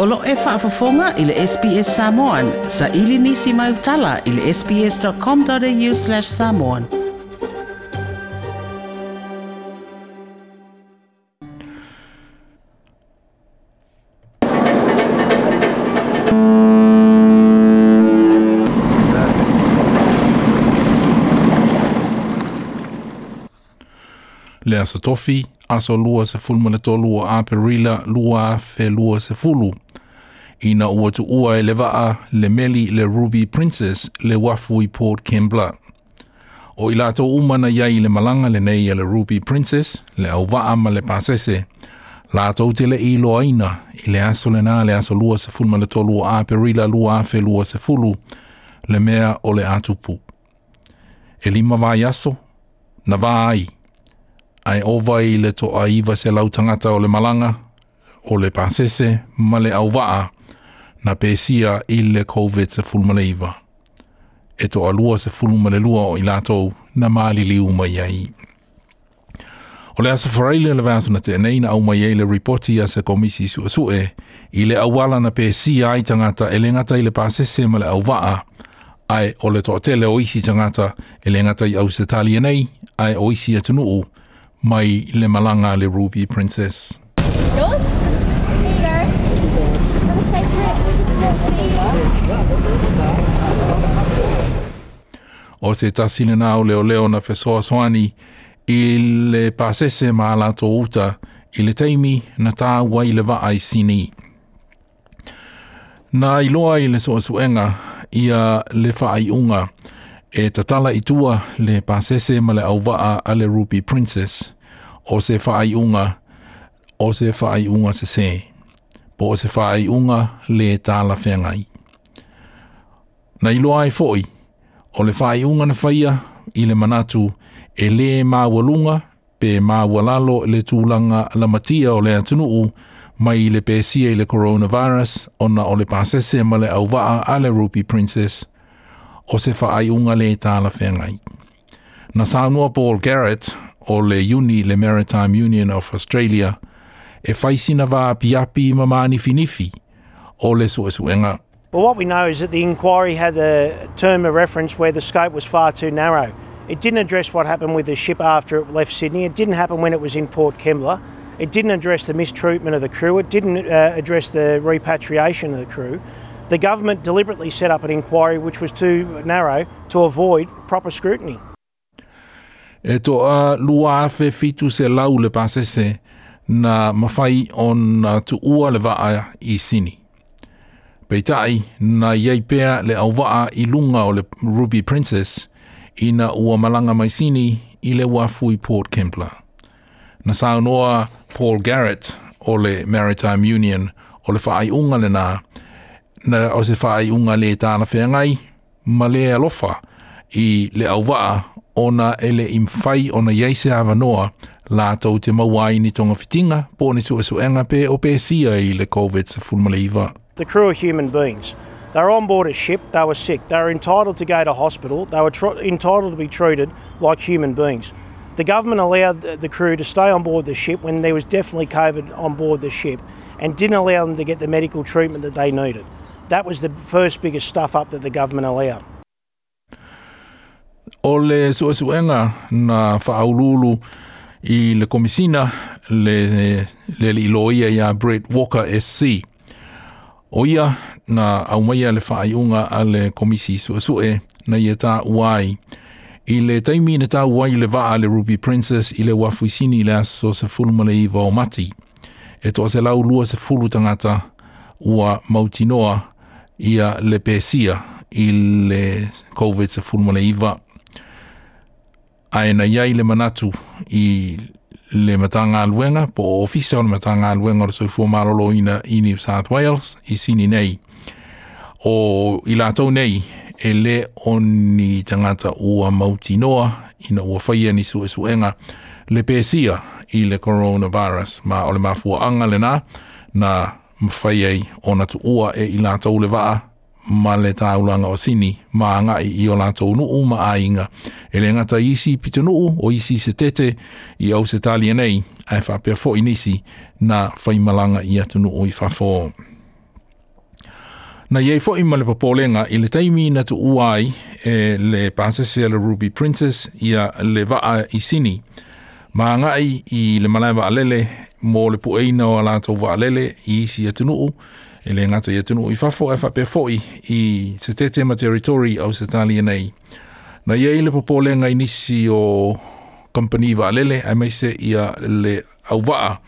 Olo e whaafafonga i le SBS Samoan. Sa ili nisi mai utala i le sbs.com.au slash samoan. Lea sa tofi, aso altså lua se fulmana tolua a perila lua fe lua se fulu. ina ua tu ua e le vaa le meli le Ruby Princess le wafu wafui Port Kembla. O i lato umana yai le malanga le nei le Ruby Princess le au vaa ma le pasese, lato te le i lo aina i le aso le nā le aso lua se fulma le tolu a perila lua a fe lua se fulu le mea o le atupu. E lima vai aso, na vai, ai ovai le to aiva se lau tangata o le malanga, o le pasese ma le au vaa, na pēsia i le COVID se fulma le iwa. E to alua se fulma le lua o i lātou na māli li umai ai. O le asa whareile le vāsu na te anei na umai ai le reporti a se komisi sua sue i le awala na pēsia ai tangata e le ngata i le pāsese ma le au waa ai o le toatele o isi tangata e le ngata i au se tali anei ai o isi atunuu mai le malanga le Ruby Princess. Yo! o se tasine na o leo leo na fesoa soani i le pasese ma la to uta i le teimi na tā wai le vaa i sini. Na i loa i le soa suenga ia le faa unga e tatala i tua le pasese ma le au vaa a le rupi Princess o se faa unga o se faa unga se se po o se faa unga le tāla whengai. Na i loa i foi, o le whai unga whaia i le manatu e le māua pe māua lalo e le tūlanga la matia o le atunuu mai le pēsia i le coronavirus ona o le pāsese ma le auwaa a le Rupi Princess o se whai unga le tāla whengai. Na sānua Paul Garrett o le uni le Maritime Union of Australia e whaisina vā piapi ma finifi o le suesuenga. Well, what we know is that the inquiry had a term of reference where the scope was far too narrow. It didn't address what happened with the ship after it left Sydney. It didn't happen when it was in Port Kembla. It didn't address the mistreatment of the crew. It didn't uh, address the repatriation of the crew. The government deliberately set up an inquiry which was too narrow to avoid proper scrutiny. E toa lua afe fitu se lau le pasese na mafai on tu ua le vaa i Sini. Peitai, na iei pea le auwaa i lunga o le Ruby Princess i na ua malanga mai sini i le wafui Port Kempla. Na saunoa Paul Garrett o le Maritime Union o le whaai unga le na, na o se whaai unga le tāna whiangai ma le alofa i le auwaa o na ele im fai o na iei se awanoa la tau te mawai ni tonga fitinga po ni ne suesuenga pe o pe sia i le COVID-19. The crew are human beings. They were on board a ship, they were sick, they were entitled to go to hospital, they were tr- entitled to be treated like human beings. The government allowed the crew to stay on board the ship when there was definitely COVID on board the ship and didn't allow them to get the medical treatment that they needed. That was the first biggest stuff up that the government allowed. Ole le na faululu i le komisina le, le, iloia ia Brett Walker SC. oia na au mai le fa ai unga ale komisi su su e na ye ta wai i le taimi na ta wai le va ale ruby princess i le wafu sini la so se fulu mo le iva o mati e to se lau lua se fulu tangata ua mautinoa ia le pesia i le covid se fulu mo le iva ae na iai le manatu i le matanga aluenga po ofisa o le matanga aluenga o le soifua malolo ina i South Wales i sini nei. O i lātou nei e le o ni tangata ua mauti noa ina ua whaia ni sue suenga le pēsia i le coronavirus ma o le mafua anga le na na mawhaiei o natu ua e i lātou le vaa ma le tāulanga o sini, ma anga i i o lātou nu uma a inga. E le ngata isi pita nuu o isi se tete i au se tāli nei, ai wha pia fo inisi na whaimalanga i atu nuu i whafo. Na iei fo ima le papolenga i le taimi na tu uai e le pāsese le Ruby Princess i a le vaa i sini, ma anga i i le malaiwa alele mō le pueina o a lātou vaa alele i isi atu nuu, e le ngata ia tunu i fafo e fape foi i se te tema territory au se tali e nei. Na ia i le popole ngai nisi o company i Valele, ai mai se ia le au waa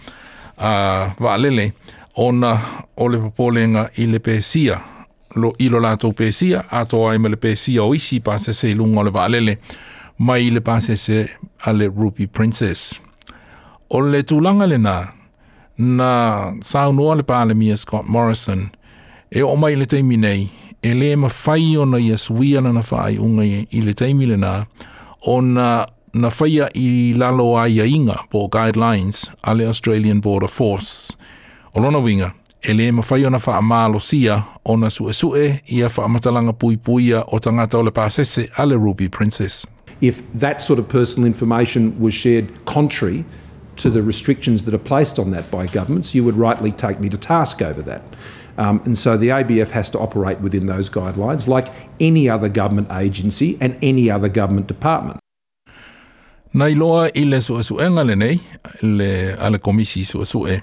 a Valele, ona o le popole ngai i le pesia, lo ilo lātou pesia, ato ai me le pesia o isi pāse se ilunga o le Valele, mai i le pāse se a le Rupi Princess. O le tūlanga le nāa, na saunoa le palemia Scott Morrison e o mai le taimi nei e le mawhai ona ia suia lana whaaiunga i le taimi lena ona na whaia i lalo a ia inga po guidelines a le Australian Border Force. O lona winga, e le mawhai ona wha amalo sia o na sue sue ia wha amatalanga pui puia o tangata o le pasese a le Ruby Princess. If that sort of personal information was shared contrary to the restrictions that are placed on that by governments, you would rightly take me to task over that. Um, and so the ABF has to operate within those guidelines, like any other government agency and any other government department. Nei loa i le sua suenga le nei, le ala komisi sua sue.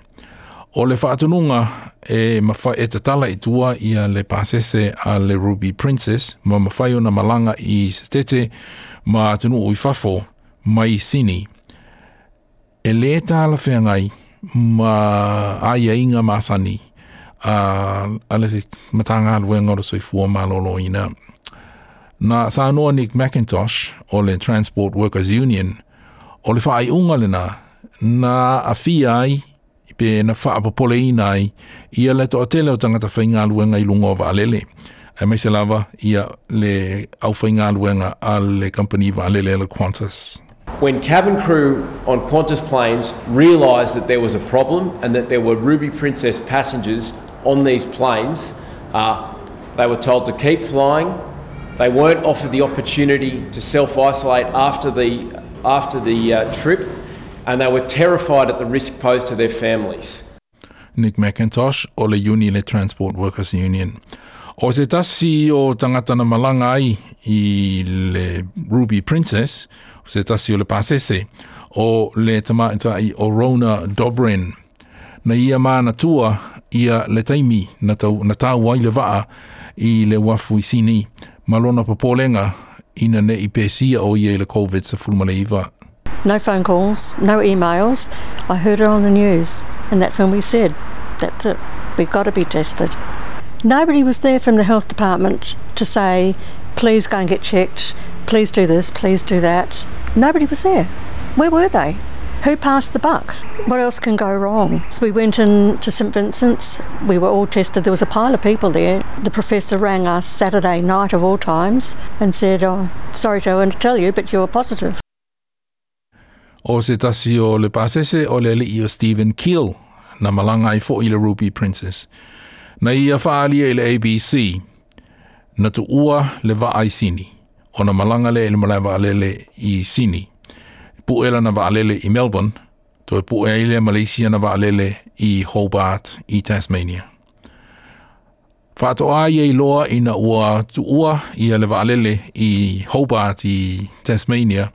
O le whaatununga e mawhai e tatala i ia le pasese a le Ruby Princess ma mawhai o na malanga i stete ma atunu o i fafo mai sini. e le tāla whiangai ma aia e inga māsani a uh, ale se matanga alu e ngoro soi fua mā lolo ina. Nā sā noa Nick McIntosh o le Transport Workers Union o le whaai unga le nā nā a whia ai pe na whaapa pole ina ai ia le to tele o tangata whainga alu e ngai lungo wa alele. E mai se lava ia le au whainga alu e ngai a le company wa alele le Qantas. Qantas. when cabin crew on Qantas planes realised that there was a problem and that there were Ruby Princess passengers on these planes, uh, they were told to keep flying. They weren't offered the opportunity to self isolate after the, after the uh, trip, and they were terrified at the risk posed to their families. Nick McIntosh o le Unile Transport Workers Union. O se tasi o tangata na malanga ai i le Ruby Princess, se tasi o le pasese o le tamaita Dobrin. Na ia tua ia le taimi na tau, na tau ai le i le wafu i sini malona ina ne i pesia o ia i le COVID sa No phone calls, no emails. I heard it on the news and that's when we said, that's it, we've got to be tested. Nobody was there from the health department to say, please go and get checked, please do this, please do that. Nobody was there. Where were they? Who passed the buck? What else can go wrong? So we went in to St Vincent's. We were all tested. There was a pile of people there. The professor rang us Saturday night of all times and said, "Oh, sorry to tell you, but you're positive." O Oversættelse og le pasese o le li o Stephen Keel, na man i for ile Ruby Princess. na i a er farlige eller ABC, na du uger le var sini. ona malanga le ele malai vaalele i Sydney. Pu ela na vaalele i Melbourne, to puela pu ele Malaysia na vaalele i Hobart i Tasmania. Whātoa ia i loa i na ua tuua i le vaalele i Hobart i Tasmania,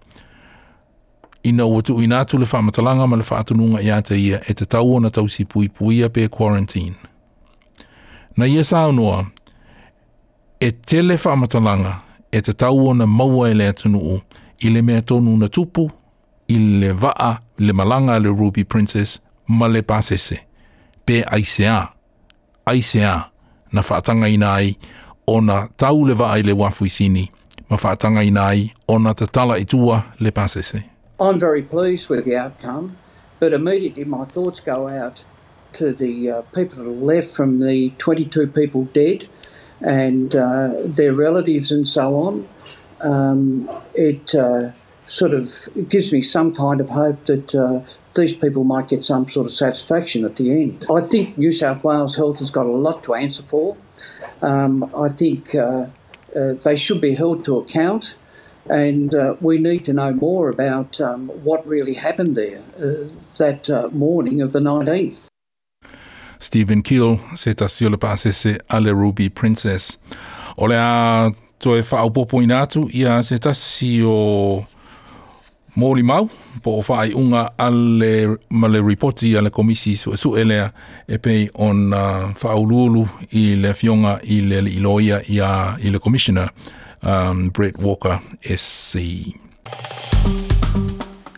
i na ua tu inatu le matalanga ma le whātununga i ata ia e te tau ona tau si pui puia pe quarantine. Na ia sāunua, e tele matalanga e te tau ona maua e le atunu o, i le mea tonu na tupu, i le vaa, le malanga le Ruby Princess, ma le pasese, pe aisea, aisea, na whaatanga ina ai, ona tau le vaa i le wafu i sini, ma whaatanga ina ai, ona te tala i tua le pasese. I'm very pleased with the outcome, but immediately my thoughts go out to the uh, people that are left from the 22 people dead, and uh, their relatives and so on. Um, it uh, sort of gives me some kind of hope that uh, these people might get some sort of satisfaction at the end. I think New South Wales Health has got a lot to answer for. Um, I think uh, uh, they should be held to account. And uh, we need to know more about um, what really happened there that morning of the 19th. Stephen Keel se tasio le Ruby Princess. O le a toe whaaupopo ina atu ia se tasi o mōli mau po o whaai unga ale male reporti ale komisi su, su elea e pei on uh, whaululu i le fionga i le iloia le commissioner um, Brett Walker SC.